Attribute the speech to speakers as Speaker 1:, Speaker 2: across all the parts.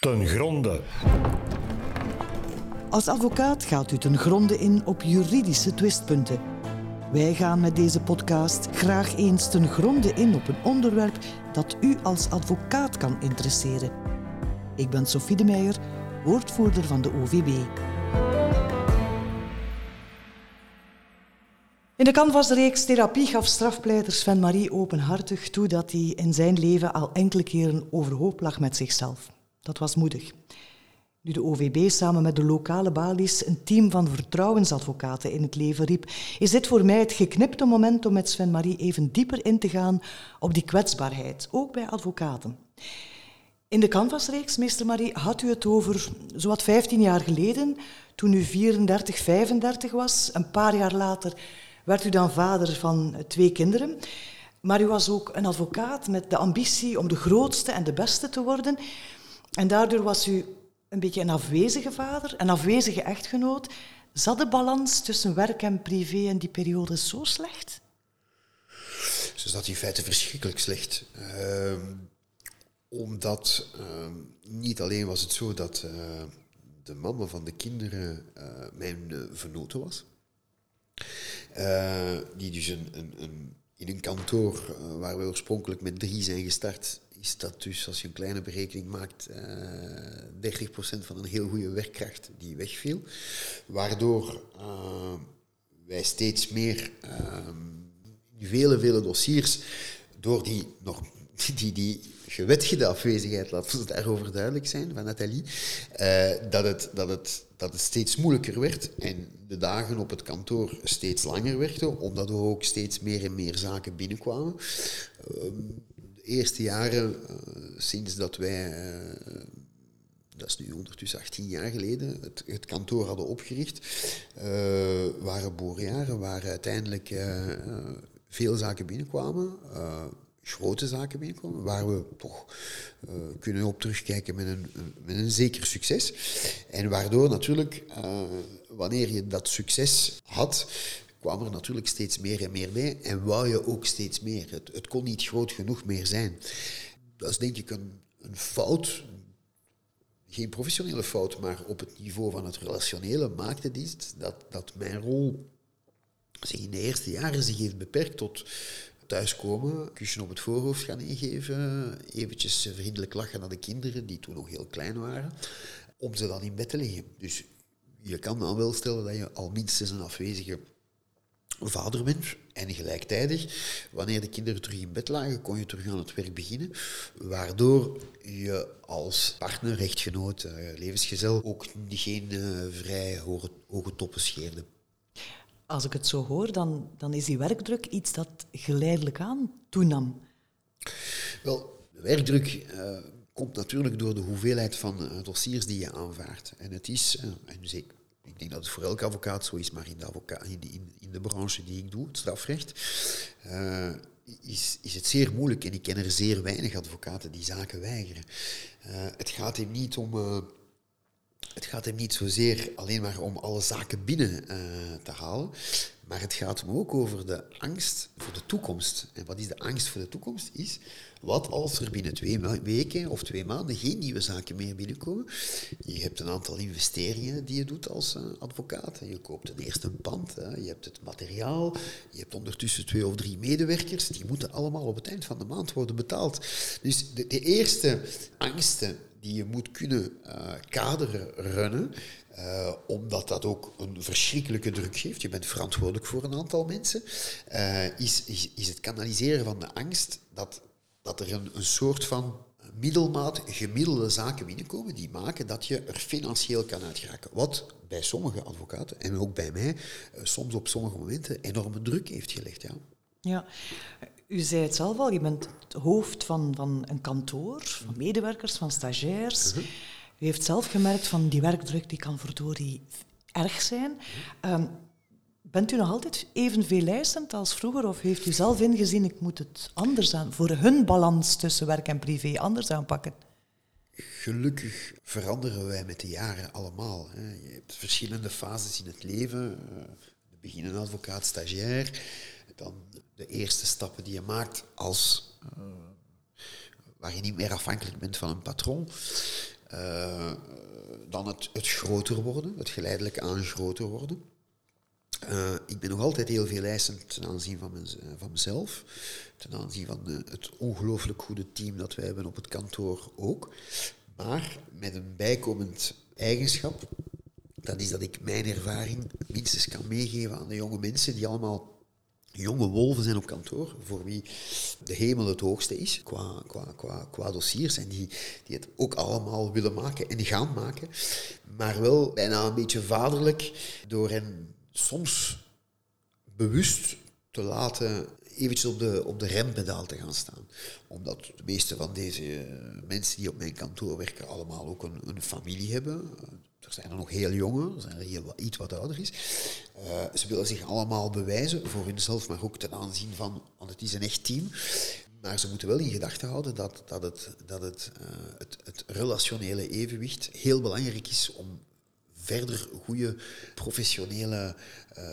Speaker 1: ten gronde.
Speaker 2: Als advocaat gaat u ten gronde in op juridische twistpunten. Wij gaan met deze podcast graag eens ten gronde in op een onderwerp dat u als advocaat kan interesseren. Ik ben Sophie de Meijer, woordvoerder van de OVB. In de Canvasreeks Therapie gaf strafpleiter Sven Marie openhartig toe dat hij in zijn leven al enkele keren overhoop lag met zichzelf. Dat was moedig. Nu de OVB samen met de lokale balies een team van vertrouwensadvocaten in het leven riep, is dit voor mij het geknipte moment om met Sven Marie even dieper in te gaan op die kwetsbaarheid, ook bij advocaten. In de Canvasreeks, meester Marie, had u het over zowat 15 jaar geleden, toen u 34, 35 was. Een paar jaar later werd u dan vader van twee kinderen. Maar u was ook een advocaat met de ambitie om de grootste en de beste te worden. En daardoor was u een beetje een afwezige vader, een afwezige echtgenoot. Zat de balans tussen werk en privé in die periode zo slecht?
Speaker 3: Ze zat in feite verschrikkelijk slecht. Uh, omdat uh, niet alleen was het zo dat uh, de mama van de kinderen eh, mijn vernoten was. die dus een, een, in een kantoor waar we oorspronkelijk met drie zijn gestart, is dat dus, als je een kleine berekening maakt, uh, 30% van een heel goede werkkracht die wegviel. Waardoor uh, wij steeds meer, uh, vele, vele dossiers, door die, nog, die, die afwezigheid, laten we daarover duidelijk zijn, van Nathalie, uh, dat, het, dat, het, dat het steeds moeilijker werd en de dagen op het kantoor steeds langer werden, omdat er ook steeds meer en meer zaken binnenkwamen. Eerste jaren, uh, sinds dat wij, uh, dat is nu ondertussen 18 jaar geleden, het, kantoor hadden opgericht, uh, waren boorjaren waar uiteindelijk veel zaken binnenkwamen. grote zaken binnenkwamen, waar we toch kunnen op terugkijken met een, met een zeker succes. En waardoor natuurlijk, wanneer je dat succes had, kwam er natuurlijk steeds meer en meer bij en wou je ook steeds meer. Het, het kon niet groot genoeg meer zijn. Dat is denk ik een, een fout, geen professionele fout, maar op het niveau van het relationele maakte dit dat, dat mijn rol zich in de eerste jaren zich heeft beperkt tot thuiskomen, kusje op het voorhoofd gaan ingeven, eventjes vriendelijk lachen naar de kinderen, die toen nog heel klein waren, om ze dan in bed te leggen. Dus je kan dan wel stellen dat je al minstens een afwezige vader bent. En gelijktijdig, wanneer de kinderen terug in bed lagen, kon je terug aan het werk beginnen. Waardoor je als partner, rechtgenoot, uh, levensgezel ook geen uh, vrij hoge, hoge toppen scheerde.
Speaker 2: Als ik het zo hoor, dan, dan is die werkdruk iets dat geleidelijk aan toenam.
Speaker 3: Wel, de werkdruk uh, komt natuurlijk door de hoeveelheid van dossiers die je aanvaardt. En het is, en zeker ik denk dat het voor elke advocaat zo is, maar in de, advoca in, de branche die ik doe, het strafrecht, uh, is, is het zeer moeilijk. En ik ken er zeer weinig advocaten die zaken weigeren. Uh, het gaat hem niet om... Uh, het gaat hem niet zozeer alleen maar om alle zaken binnen te halen, maar het gaat hem ook over de angst voor de toekomst. En wat is de angst voor de toekomst? Is wat als er binnen twee weken of twee maanden geen nieuwe zaken meer binnenkomen? Je hebt een aantal investeringen die je doet als uh, advocaat. Je koopt ten eerste een pand, je hebt het materiaal, je hebt ondertussen twee of drie medewerkers. Die moeten allemaal op het eind van de maand worden betaald. Dus de eerste angsten die je moet kunnen uh, kaderen, runnen, uh, omdat dat ook een verschrikkelijke druk geeft. Je bent verantwoordelijk voor een aantal mensen. Uh, is, is, is het kanaliseren van de angst dat, dat er een, een soort van middelmaat gemiddelde zaken binnenkomen die maken dat je er financieel kan uitgeraken. Wat bij sommige advocaten en ook bij mij soms op sommige momenten enorme druk heeft gelegd. Ja.
Speaker 2: Ja, u zei het zelf al, je bent het hoofd van, van een kantoor, van medewerkers, van stagiairs. -huh. U heeft zelf gemerkt van die werkdruk die kan verdorie erg zijn. Um, bent u nog altijd evenveel lijstend als vroeger of heeft u zelf ingezien ik moet het anders aan, voor hun balans tussen werk en privé anders aanpakken?
Speaker 3: Gelukkig veranderen wij met de jaren allemaal. Hè. Je hebt verschillende fases in het leven. Uh, beginnen advocaat, stagiair. Dan de eerste stappen die je maakt als... Uh, waar je niet meer afhankelijk bent van een patroon. Uh, dan het, het groter worden, het geleidelijk aan groter worden. Uh, ik ben nog altijd heel veel eisend ten aanzien van, van mezelf, ten aanzien van de, het ongelooflijk goede team dat wij hebben op het kantoor ook. Maar met een bijkomend eigenschap, dat is dat ik mijn ervaring minstens kan meegeven aan de jonge mensen die allemaal jonge wolven zijn op kantoor, voor wie de hemel het hoogste is qua, qua, qua, qua dossiers en die, die het ook allemaal willen maken en gaan maken, maar wel bijna een beetje vaderlijk door hen soms bewust te laten eventjes op de, op de rempedaal te gaan staan. Omdat de meeste van deze mensen die op mijn kantoor werken allemaal ook een, een familie hebben. Er zijn er nog heel jonge, er zijn er heel iets wat ouder is. Uh, ze willen zich allemaal bewijzen voor hunzelf, maar ook ten aanzien van, want het is een echt team. Maar ze moeten wel in gedachten houden dat, dat, het, dat het, uh, het, het relationele evenwicht heel belangrijk is om verder goede professionele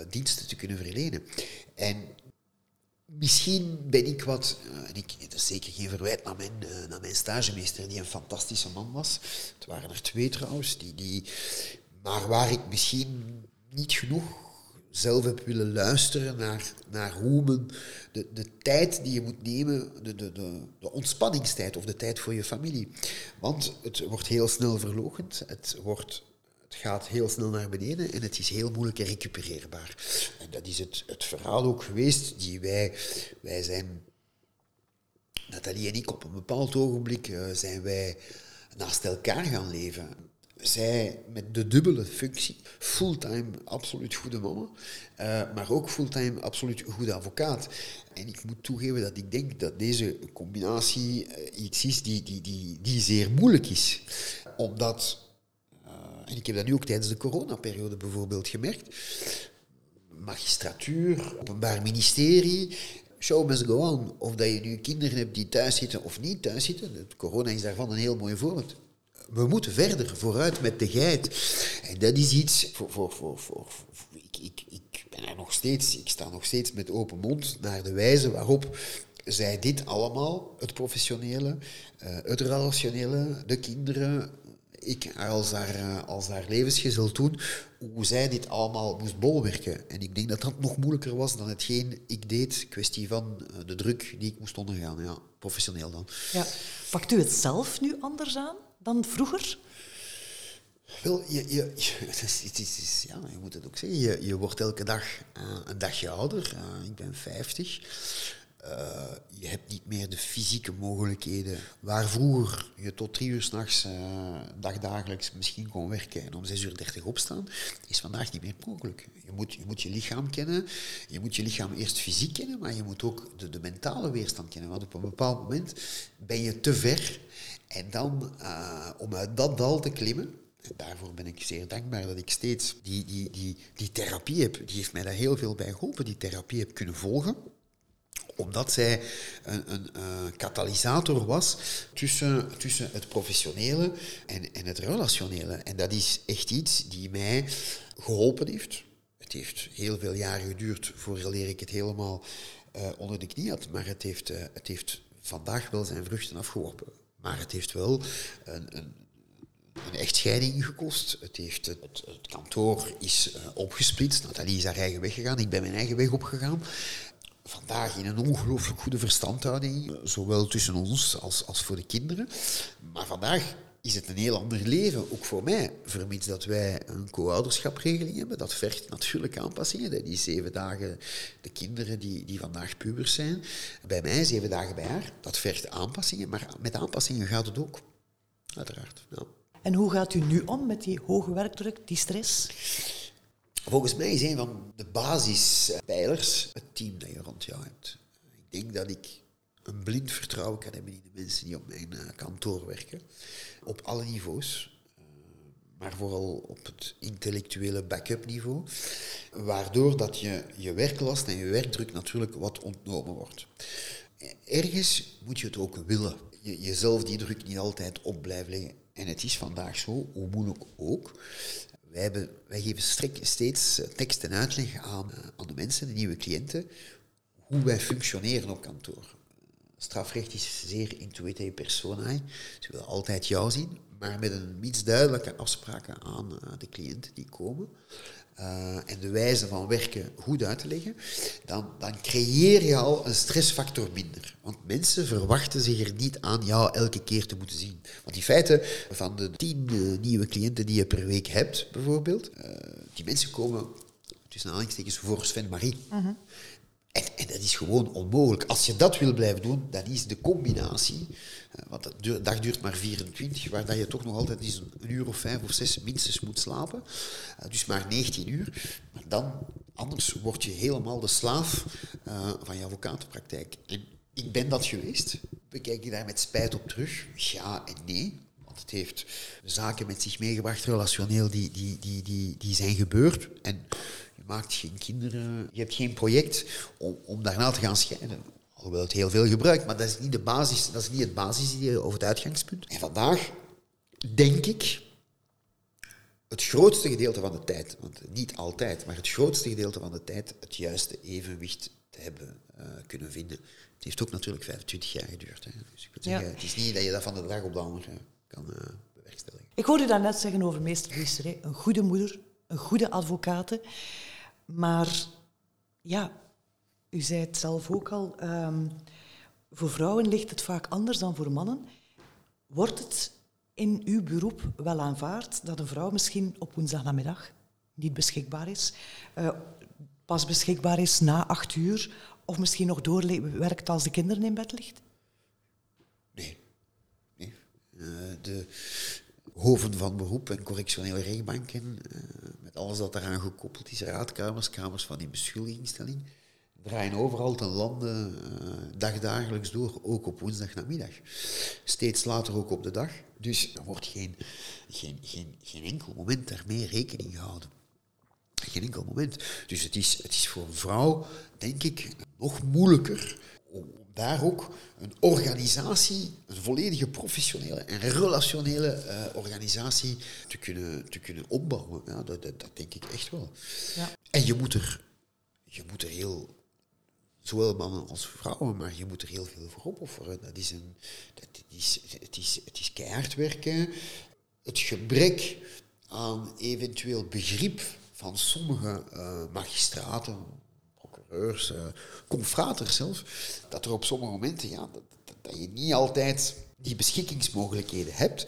Speaker 3: diensten te kunnen verlenen. En misschien ben ik wat, en ik, is zeker geen verwijt naar mijn, uh, naar mijn stagemeester, die een fantastische man was. Het waren er twee trouwens, die, die, maar waar ik misschien niet genoeg zelf heb willen luisteren naar, naar hoe men de, de tijd die je moet nemen, de, de, de, de ontspanningstijd of de tijd voor je familie. Want het wordt heel snel verlogend, het wordt gaat heel snel naar beneden en het is heel moeilijk recupereerbaar. En dat is het, het verhaal ook geweest die wij, wij zijn, Nathalie en ik, op een bepaald ogenblik uh, zijn wij naast elkaar gaan leven. Zij met de dubbele functie, fulltime absoluut goede mama, uh, maar ook fulltime absoluut goede advocaat. En ik moet toegeven dat ik denk dat deze combinatie uh, iets is die, die, die, die zeer moeilijk is. Omdat en ik heb dat nu ook tijdens de coronaperiode bijvoorbeeld gemerkt. Magistratuur, openbaar ministerie, show must go on. Of dat je nu kinderen hebt die thuis zitten of niet thuis zitten. Corona is daarvan een heel mooi voorbeeld. We moeten verder vooruit met de geit. En dat is iets voor. voor, voor, voor, ik, ik, ik ben er nog steeds, ik sta nog steeds met open mond naar de wijze waarop zij dit allemaal, het professionele, uh, het relationele, de kinderen, ik als haar, eh, als haar levensgezel toen, hoe zij dit allemaal moest bolwerken. En ik denk dat dat nog moeilijker was dan hetgeen ik deed, kwestie van eh, de druk die ik moest ondergaan. Ja, professioneel dan.
Speaker 2: Ja. Pakt u het zelf nu anders aan dan vroeger?
Speaker 3: Wel, je, je, het is, het is, ja, je moet het ook zeggen. Je, je wordt elke dag uh, een dagje ouder. Uh, ik ben 50. Uh, je hebt niet meer de fysieke mogelijkheden. Waar vroeger je tot drie uur s'nachts, uh, dagdagelijks misschien kon werken en om zes uur dertig opstaan, is vandaag niet meer mogelijk. Je moet, je moet je lichaam kennen. Je moet je lichaam eerst fysiek kennen, maar je moet ook de, de mentale weerstand kennen. Want op een bepaald moment ben je te ver. En dan, uh, om uit dat dal te klimmen, en daarvoor ben ik zeer dankbaar dat ik steeds die, die, die, die therapie heb. Die heeft mij daar heel veel bij geholpen. Die therapie heb kunnen volgen omdat zij een, een, katalysator was tussen, tussen het professionele en, en het relationele. En dat is echt iets die mij geholpen heeft. Het heeft heel veel jaren geduurd voordat ik het helemaal uh, onder de knie had, maar het heeft, uh, het heeft vandaag wel zijn vruchten afgeworpen. Maar het heeft wel een, een een echtscheiding gekost. Het, heeft, het, het kantoor is uh, opgesplitst. Nathalie is haar eigen weg gegaan. Ik ben mijn eigen weg opgegaan vandaag in een ongelooflijk goede verstandhouding, zowel tussen ons als, als voor de kinderen. Maar vandaag is het een heel ander leven, ook voor mij. Vermits dat wij een co-ouderschapregeling hebben, dat vergt natuurlijk aanpassingen. Is zeven dagen de kinderen die, die vandaag pubers zijn. Bij mij zeven dagen bij haar. Dat vergt aanpassingen, maar met aanpassingen gaat het ook. Uiteraard. Ja.
Speaker 2: En hoe gaat u nu om met die hoge werkdruk, die stress?
Speaker 3: Volgens mij is een van de basispijlers het team dat je rond jou hebt. Ik denk dat ik een blind vertrouwen kan hebben in de mensen die op mijn eh, kantoor werken. Op alle niveaus. Eh, maar vooral op het intellectuele backup niveau. Waardoor dat je, je werklast en je werkdruk natuurlijk wat ontnomen wordt. Ergens moet je het ook willen. Je, jezelf die druk niet altijd op blijven leggen. En het is vandaag zo, hoe moeilijk ook, wij, hebben, geven steeds eh, tekst en uitleg aan, eh, aan de mensen, de nieuwe cliënten, hoe wij functioneren op kantoor. strafrecht is zeer intuïte personae. Ze willen altijd jou zien, maar met een iets duidelijke afspraken aan de cliënten die komen. Uh, en de wijze van werken goed uit te leggen, dan, dan creëer je al een stressfactor minder. Want mensen verwachten zich er niet aan jou elke keer te moeten zien. Want die feiten van de tien uh, nieuwe cliënten die je per week hebt, bijvoorbeeld, uh, die mensen komen tussen aanhalingstekens voor Sven Marie. -huh. En, dat is gewoon onmogelijk. Als je dat wil blijven doen, dan is de combinatie, want de dag duurt maar 24, waar je toch nog altijd eens een uur of vijf of zes minstens moet slapen. Dus maar 19 uur. Maar dan, anders word je helemaal de slaaf uh, van je advocatenpraktijk. En ik ben dat geweest. Bekijk je daar met spijt op terug? Ja en nee. Want het heeft zaken met zich meegebracht, relationeel, die, die, die, die, die zijn gebeurd. En maakt geen kinderen, je hebt geen project om, om daarna te gaan scheiden. Alhoewel het heel veel gebruikt, maar dat is niet, de basis, dat is niet het basisidee of het uitgangspunt. En vandaag denk ik het grootste gedeelte van de tijd, want niet altijd, maar het grootste gedeelte van de tijd het juiste evenwicht te hebben uh, kunnen vinden. Het heeft ook natuurlijk 25 jaar geduurd. Hè. Dus ik zeggen, het is niet dat je dat van de dag op de andere kan uh, bewerkstelligen.
Speaker 2: Ik hoorde dat net zeggen over meester Visser, een goede moeder, een goede advocate. Maar ja, u zei het zelf ook al, um, voor vrouwen ligt het vaak anders dan voor mannen. Wordt het in uw beroep wel aanvaard dat een vrouw misschien op woensdagnamiddag niet beschikbaar is, uh, pas beschikbaar is na acht uur, of misschien nog doorwerkt als de kinderen in bed ligt?
Speaker 3: Nee. nee. Uh, de hoven van beroep en correctionele rechtbanken, met alles dat eraan gekoppeld is, raadkamers, kamers van die beschuldigingstelling, draaien overal ten lande uh, dagdagelijks door, ook op woensdagnamiddag. Steeds later ook op de dag. Dus er wordt geen, geen, geen, geen enkel moment daarmee rekening gehouden. Geen enkel moment. Dus het is, het is voor een vrouw, denk ik, nog moeilijker daar ook een organisatie, een volledige professionele en relationele uh, organisatie te kunnen, te kunnen opbouwen. Ja, dat, dat, dat denk ik echt wel. Ja. En je moet er, je moet er heel zowel mannen als vrouwen, maar je moet er heel veel voor opofferen. Dat is een, dat is, het, is, het is keihard werken. Het gebrek aan eventueel begrip van sommige uh, magistraten, procureurs, uh, confraters zelf, dat er op sommige momenten, ja, dat, dat, je niet altijd die beschikkingsmogelijkheden hebt,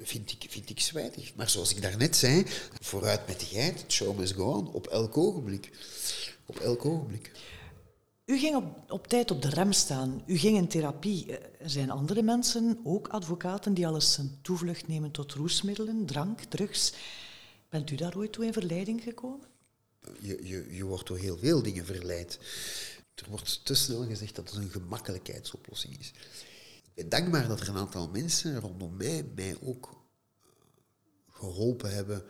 Speaker 3: vind ik, vind ik zwijtig. Maar zoals ik daarnet zei, vooruit met de geit, show must go on, op elk ogenblik. Op elk ogenblik.
Speaker 2: U ging op, op tijd op de rem staan. U ging in therapie. Er zijn andere mensen, ook advocaten, die alles een toevlucht nemen tot roesmiddelen, drank, drugs. Bent u daar ooit toe in verleiding gekomen?
Speaker 3: Je, je, je wordt door heel veel dingen verleid. Er wordt te snel gezegd dat het een gemakkelijkheidsoplossing is. Ik ben dankbaar dat er een aantal mensen rondom mij mij ook eh, geholpen hebben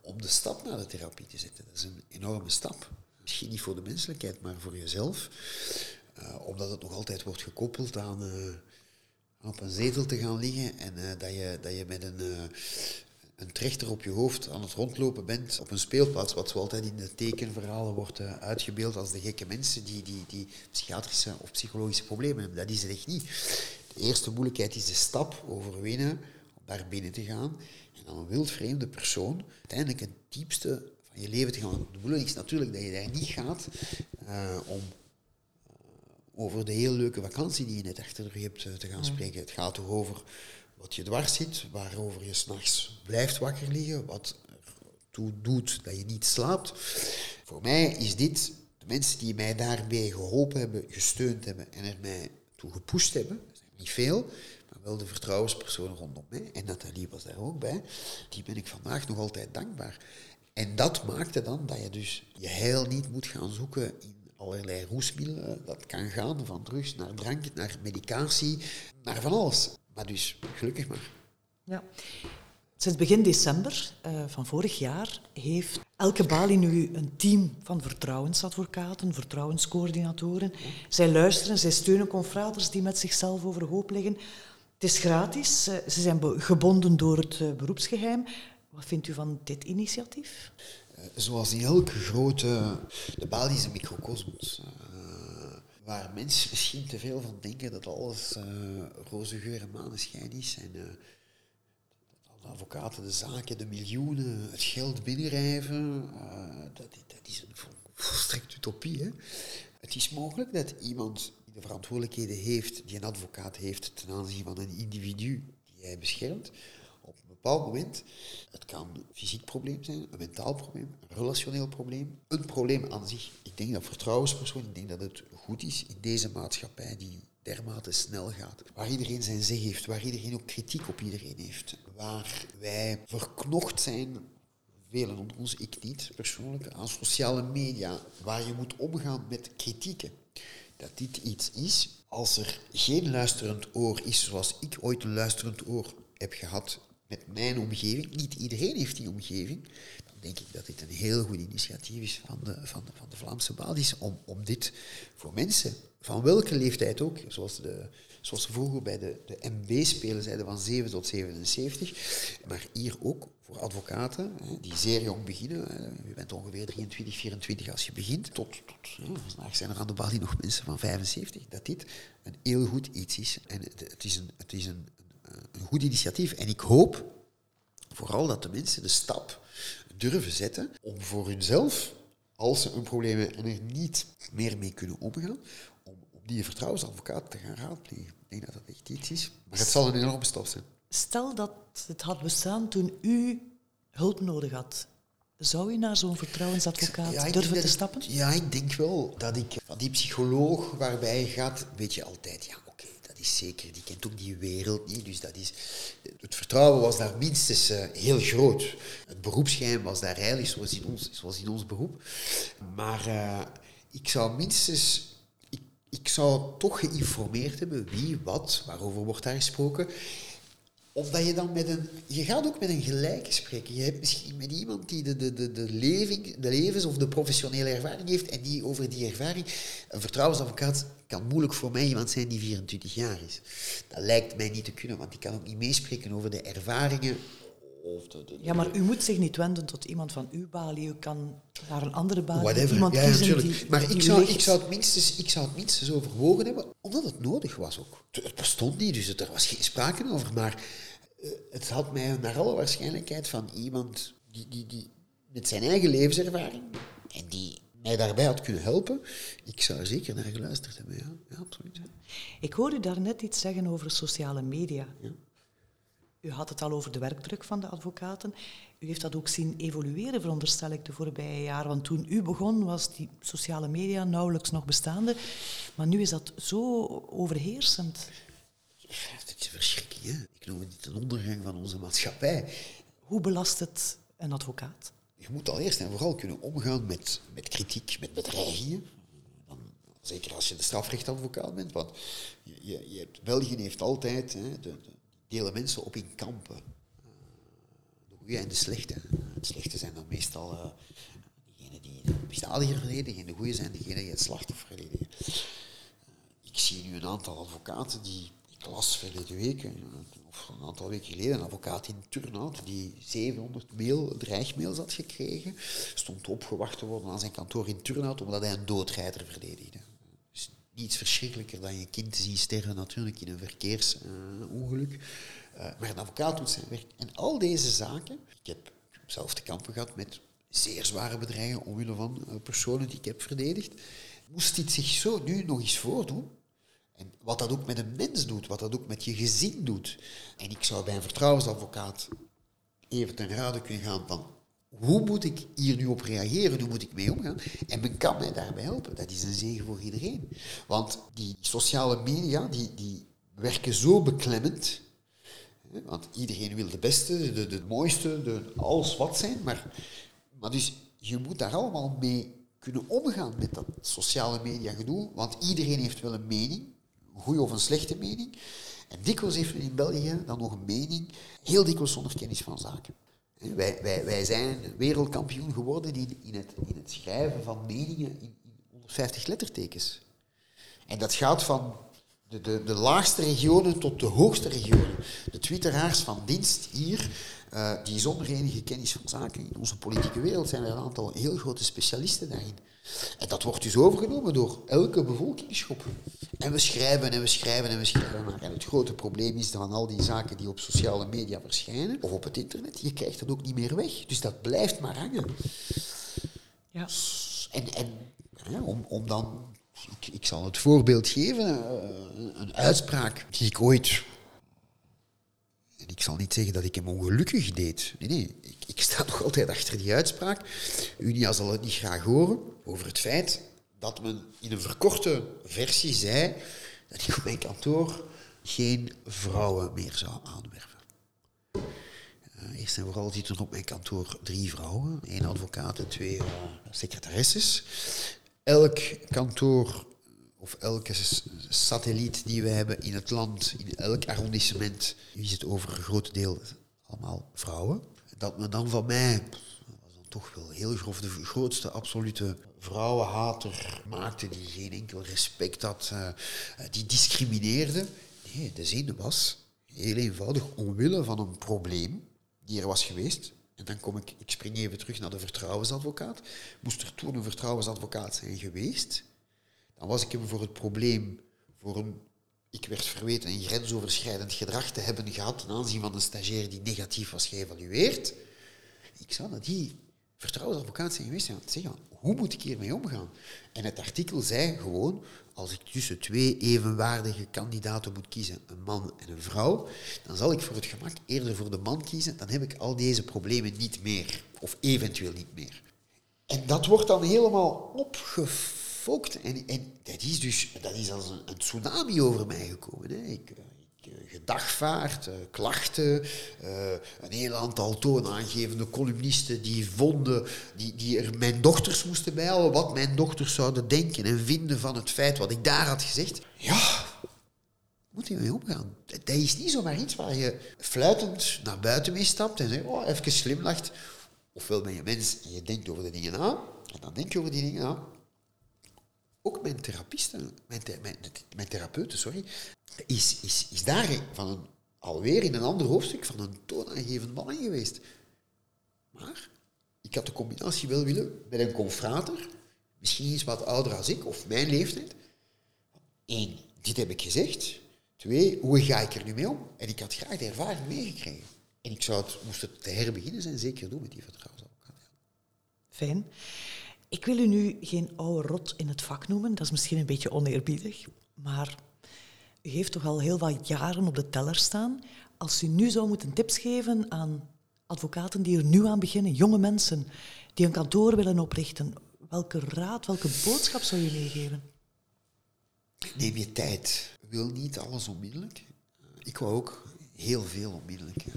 Speaker 3: om de stap naar de therapie te zetten. Dat is een enorme stap misschien niet voor de menselijkheid, maar voor jezelf. Uh, omdat het nog altijd wordt gekoppeld aan, uh, op een zetel te gaan liggen en dat, je, dat je met een, een trechter op je hoofd aan het rondlopen bent op een speelplaats, wat zo altijd in de tekenverhalen wordt uitgebeeld als de gekke mensen die, die, die psychiatrische of psychologische problemen hebben. Dat is het echt niet. De eerste moeilijkheid is de stap overwinnen om daar binnen te gaan en dan een wildvreemde persoon uiteindelijk het diepste je leven te gaan. De bedoeling is natuurlijk dat je daar niet gaat uh, om uh, over de heel leuke vakantie die je net achter de rug hebt te gaan spreken. Het gaat toch over wat je dwars zit, waarover je s'nachts blijft wakker liggen, wat ertoe doet dat je niet slaapt. Voor mij is dit, de mensen die mij daarbij geholpen hebben, gesteund hebben en er mij toe gepusht hebben, dat zijn niet veel, maar wel de vertrouwenspersonen rondom mij, en Nathalie was daar ook bij, die ben ik vandaag nog altijd dankbaar. En dat maakte dan dat je dus je heil niet moet gaan zoeken in allerlei roesmiddelen. Dat kan gaan van drugs naar drank, naar medicatie, naar van alles. Maar dus, gelukkig maar.
Speaker 2: Ja. Sinds begin december uh, van vorig jaar heeft elke balie nu een team van vertrouwensadvocaten, vertrouwenscoördinatoren. Zij luisteren, zij steunen confraters die met zichzelf overhoop liggen. Het is gratis, uh, ze zijn gebonden door het uh, beroepsgeheim. Wat vindt u van dit initiatief?
Speaker 3: Zoals in elke grote... De Bali is een microcosmos. Waar mensen misschien te veel van denken dat alles uh, roze geur en maneschijn is. En dat de advocaten de zaken, de miljoenen, het geld binnenrijven. Uh, dat, dat, is een volstrekt utopie. Hè? Het is mogelijk dat iemand die de verantwoordelijkheden heeft, die een advocaat heeft ten aanzien van een individu die hij beschermt, op een bepaald moment, het kan een fysiek probleem zijn, een mentaal probleem, een relationeel probleem, een probleem aan zich. Ik denk dat vertrouwenspersoon, ik denk dat het goed is in deze maatschappij die dermate snel gaat, waar iedereen zijn zeg heeft, waar iedereen ook kritiek op iedereen heeft, waar wij verknocht zijn velen onder ons, ik niet persoonlijk, aan sociale media, waar je moet omgaan met kritieken. Dat dit iets is, als er geen luisterend oor is zoals ik ooit een luisterend oor heb gehad met mijn omgeving, niet iedereen heeft die omgeving, denk ik dat dit een heel goed initiatief is van de, van van de Vlaamse basis om, om dit voor mensen, van welke leeftijd ook, zoals, de, zoals vroeger bij de, de MB-spelen zeiden van 7 tot 77, maar hier ook voor advocaten die zeer jong beginnen. Je bent ongeveer 23, 24 als je begint. Tot, tot vandaag zijn er aan de balie nog mensen van 75. Dat dit een heel goed iets is. En het is een, het is een, een goed initiatief. En ik hoop vooral dat de mensen de stap durven zetten om voor hunzelf, als ze een probleem hebben en er niet meer mee kunnen omgaan, om, om die vertrouwensadvocaat te gaan raadplegen. Ik denk dat dat echt iets is. Maar het zal een enorme stap zijn.
Speaker 2: Stel dat het had bestaan toen u hulp nodig had. Zou u naar zo'n vertrouwensadvocaat durven te stappen?
Speaker 3: ja, ik denk wel dat ik van die psycholoog waarbij je gaat, weet je altijd, ja, zeker, die kent ook die wereld niet. Dus dat is, het vertrouwen was daar minstens uh, heel groot. Het beroepsgeheim was daar eigenlijk zoals in ons, zoals in ons beroep. Maar uh, ik zou minstens ik, ik zou toch geïnformeerd hebben wie, wat, waarover wordt daar gesproken omdat je dan met een... Je gaat ook met een gelijke spreken. Je hebt misschien met iemand die de, de, de, de, leving, de levens- of de professionele ervaring heeft en die over die ervaring... Een vertrouwensadvocaat kan moeilijk voor mij iemand zijn die 24 jaar is. Dat lijkt mij niet te kunnen, want die kan ook niet meespreken over de ervaringen
Speaker 2: of de, de, ja, maar u moet zich niet wenden tot iemand van uw balie. U kan naar een andere balie,
Speaker 3: Whatever.
Speaker 2: iemand
Speaker 3: ja,
Speaker 2: kiezen
Speaker 3: natuurlijk.
Speaker 2: die
Speaker 3: Maar ik zou, ik, zou het minstens, ik zou het minstens overwogen hebben, omdat het nodig was ook. Het bestond niet, dus er was geen sprake over. Maar uh, het had mij naar alle waarschijnlijkheid van iemand die, die, die met zijn eigen levenservaring en die mij daarbij had kunnen helpen, ik zou er zeker naar geluisterd hebben. Ja, ja absoluut.
Speaker 2: Ik hoorde daar net iets zeggen over sociale media. Ja. U had het al over de werkdruk van de advocaten. U heeft dat ook zien evolueren, veronderstel ik, de voorbije jaren. Want toen u begon, was die sociale media nauwelijks nog bestaande. Maar nu is dat zo overheersend.
Speaker 3: Het is verschrikking, hè? Ik noem het een ondergang van onze maatschappij.
Speaker 2: Hoe belast het een advocaat?
Speaker 3: Je moet al eerst en vooral kunnen omgaan met, met kritiek, met bedreigingen. Zeker als je de strafrechtadvocaat bent. Want je, je, je hebt, België heeft altijd hè, de delen mensen op in kampen. Eh, de goede en de slechte. De slechte zijn dan meestal uh, diegenen die het misdadiger verdedigen en de goede zijn degenen die het slachtoffer verdedigen. Uh, ik zie nu een aantal advocaten die, ik las verleden week, of een aantal weken geleden, een advocaat in Turnhout die 700 mail, dreigmails had gekregen, stond opgewacht te worden aan zijn kantoor in Turnhout omdat hij een doodrijder verdedigde niets verschrikkelijker dan je kind zien sterven natuurlijk in een verkeersongeluk. Uh, maar een advocaat doet zijn werk. En al deze zaken, ik heb zelf te kampen gehad met zeer zware bedreigingen omwille van uh, personen die ik heb verdedigd. Moest dit zich zo nu nog eens voordoen, en wat dat ook met een mens doet, wat dat ook met je gezin doet. En ik zou bij een vertrouwensadvocaat even ten rade kunnen gaan van hoe moet ik hier nu op reageren? Hoe moet ik mee omgaan? En men kan mij daarbij helpen. Dat is een zegen voor iedereen. Want die sociale media, die, die werken zo beklemmend. Want iedereen wil de beste, de, mooiste, de alles wat zijn. Maar, maar dus je moet daar allemaal mee kunnen omgaan met dat sociale media gedoe. Want iedereen heeft wel een mening. Een goede of een slechte mening. En dikwijls heeft men in België dan nog een mening. Heel dikwijls zonder kennis van zaken. Wij, wij, wij zijn wereldkampioen geworden in, in, het, in het schrijven van meningen in, in 150 lettertekens. En dat gaat van de, de, de laagste regionen tot de hoogste regionen. De twitteraars van dienst hier, uh, die zonder enige kennis van zaken in onze politieke wereld, zijn er een aantal heel grote specialisten daarin. En dat wordt dus overgenomen door elke bevolkingsgroep. En we schrijven en we schrijven en we schrijven maar. En het grote probleem is dan al die zaken die op sociale media verschijnen, of op het internet, je krijgt dat ook niet meer weg. Dus dat blijft maar hangen. Ja. En, en ja, om, om dan ik, ik, zal het voorbeeld geven, een, een uitspraak die ik ooit en ik zal niet zeggen dat ik hem ongelukkig deed. Nee, nee. Ik, sta nog altijd achter die uitspraak. Unia zal het niet graag horen over het feit dat men in een verkorte versie zei dat ik op mijn kantoor geen vrouwen meer zou aanwerven. Uh, eerst en vooral zitten er op mijn kantoor drie vrouwen, één advocaat en twee uh, secretaresses. Elk kantoor of elke satelliet die we hebben in het land, in elk arrondissement, is het over een groot deel allemaal vrouwen. Dat men dan van mij, dat was dan toch wel heel grof, de grootste absolute vrouwenhater maakte, die geen enkel respect had, uh, die discrimineerde. Nee, de zin was heel eenvoudig omwille van een probleem die er was geweest. En dan kom ik, ik spring even terug naar de vertrouwensadvocaat. Moest er toen een vertrouwensadvocaat zijn geweest, dan was ik hem voor het probleem, voor een, ik werd verweten een grensoverschrijdend gedrag te hebben gehad ten aanzien van een stagiair die negatief was geëvalueerd. Ik zou naar die vertrouwensadvocaat zijn geweest en zeggen, hoe moet ik hiermee omgaan? En het artikel zei gewoon, als ik tussen twee evenwaardige kandidaten moet kiezen, een man en een vrouw, dan zal ik voor het gemak eerder voor de man kiezen, dan heb ik al deze problemen niet meer, of eventueel niet meer. En dat wordt dan helemaal opgevangen en, en dat is dus dat is als een, tsunami over mij gekomen. Hè. Ik, eh, eh, gedagvaard, uh, klachten, een heel aantal toonaangevende columnisten die vonden, die, die er mijn dochters moesten bijhouden, wat mijn dochters zouden denken en vinden van het feit wat ik daar had gezegd. Ja, moet je mee omgaan. Dat is niet zomaar iets waar je fluitend naar buiten mee stapt en zegt, oh, even slimlacht. Ofwel ben je mens en je denkt over de dingen na, en dan denk je over die dingen na ook mijn therapisten, mijn, mijn, mijn therapeuten, sorry, is, is, is daar van een, alweer in een ander hoofdstuk van een toonaangevend man geweest. Maar ik had de combinatie wel willen met een confrater, misschien iets wat ouder als ik, of mijn leeftijd. Eén, dit heb ik gezegd. Twee, hoe ga ik er nu mee om? En ik had graag de ervaring meegekregen. En ik zou het, moest het te herbeginnen zijn, zeker doen met die vertrouwensadvocaat.
Speaker 2: Fijn. Ik wil u nu geen oude rot in het vak noemen, dat is misschien een beetje oneerbiedig, maar u heeft toch al heel wat jaren op de teller staan. Als u nu zou moeten tips geven aan advocaten die er nu aan beginnen, jonge mensen die een kantoor willen oprichten, welke raad, welke boodschap zou je meegeven?
Speaker 3: Neem je tijd. Wil niet alles onmiddellijk. Ik wou ook heel veel onmiddellijk. Eh,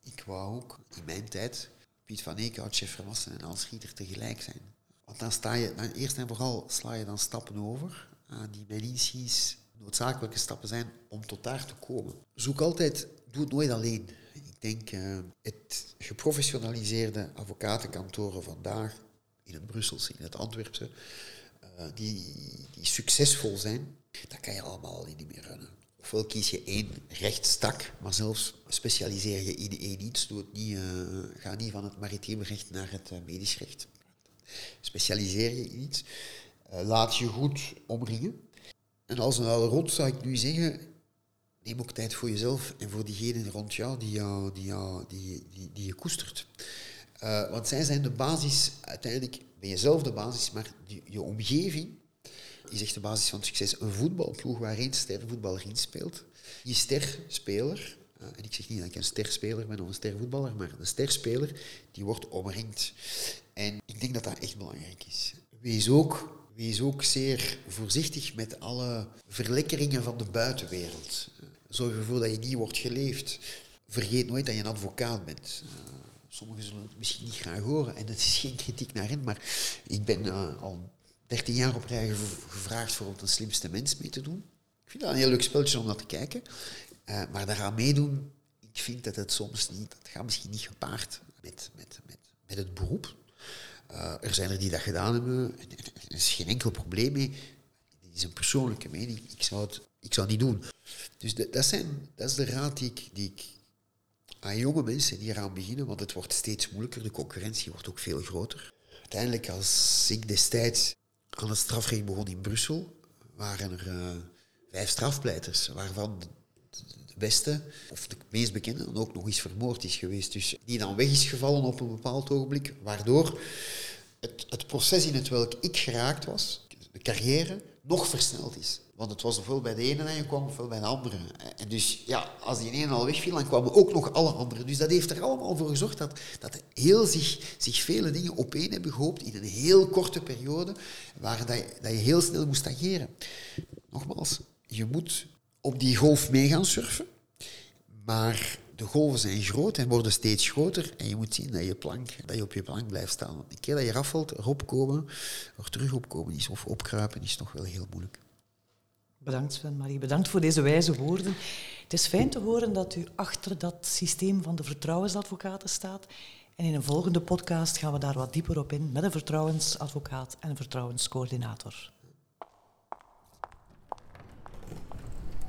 Speaker 3: ik wou ook in mijn tijd Piet van Eekhout, chef Verwassen en Hans Schieter tegelijk zijn. Want dan sta je, dan eerst en vooral sla je dan stappen over, uh, die inziens noodzakelijke stappen zijn om tot daar te komen. Zoek altijd, doe het nooit alleen. Ik denk, uh, het geprofessionaliseerde advocatenkantoren vandaag, in het Brusselse, in het Antwerpse, uh, die, die succesvol zijn, dat kan je allemaal niet meer runnen. Ofwel kies je één rechtstak, maar zelfs specialiseer je in één iets. Doe het niet, ga niet van het maritieme recht naar het medisch recht. Specialiseer je in iets. Uh, laat je goed omringen. En als een oude rot zou ik nu zeggen, neem ook tijd voor jezelf en voor diegenen rond jou die, jou, die, jou, die, die, die je koestert. Uh, want zij zijn de basis, uiteindelijk ben je zelf de basis, maar die, je omgeving is echt de basis van succes. Een voetbalploeg waar één stervoetballer in speelt. Die sterspeler, uh, en ik zeg niet dat ik een sterspeler ben of een stervoetballer, maar de sterspeler, die wordt omringd. En ik denk dat dat echt belangrijk is. Wees ook, wees ook zeer voorzichtig met alle verlekkeringen van de buitenwereld. Zorg ervoor dat je niet wordt geleefd. Vergeet nooit dat je een advocaat bent. Uh, sommigen zullen het misschien niet graag horen en het is geen kritiek naar hen, maar ik ben uh, al 13 jaar op rij gevraagd voor om de slimste mens mee te doen. Ik vind dat een heel leuk speltje om naar te kijken. Uh, maar daaraan meedoen, ik vind dat het soms niet, dat gaat misschien niet gepaard met, met, met, met het beroep. Uh, er zijn er die dat gedaan hebben, er is geen enkel probleem mee. Dit is een persoonlijke mening. Ik zou het ik zou niet doen. Dus dat, zijn, dat is de raad die ik, die ik aan jonge mensen die eraan beginnen, want het wordt steeds moeilijker, de concurrentie wordt ook veel groter. Uiteindelijk, als ik destijds aan het strafrecht begon in Brussel, waren er uh, vijf strafpleiters, waarvan beste, of de meest bekende, dan ook nog eens vermoord is geweest. Dus die dan weg is gevallen op een bepaald ogenblik, waardoor het, het proces in het welk ik geraakt was, de carrière, nog versneld is. Want het was ofwel bij de ene en je kwam ofwel bij de andere. En dus ja, als die ene al wegviel, dan kwamen ook nog alle anderen. Dus dat heeft er allemaal voor gezorgd dat, dat heel zich, zich vele dingen opeen hebben gehoopt in een heel korte periode, waar dat je, dat je heel snel moest ageren. Nogmaals, je moet op die golf mee gaan surfen, maar de golven zijn groot en worden steeds groter en je moet zien dat je, plank, dat je op je plank blijft staan. Want de keer dat je eraf valt, erop komen, er terug opkomen is, of opkruipen, is nog wel heel moeilijk.
Speaker 2: Bedankt Sven-Marie, bedankt voor deze wijze woorden. Het is fijn te horen dat u achter dat systeem van de vertrouwensadvocaten staat. En in een volgende podcast gaan we daar wat dieper op in met een vertrouwensadvocaat en een vertrouwenscoördinator.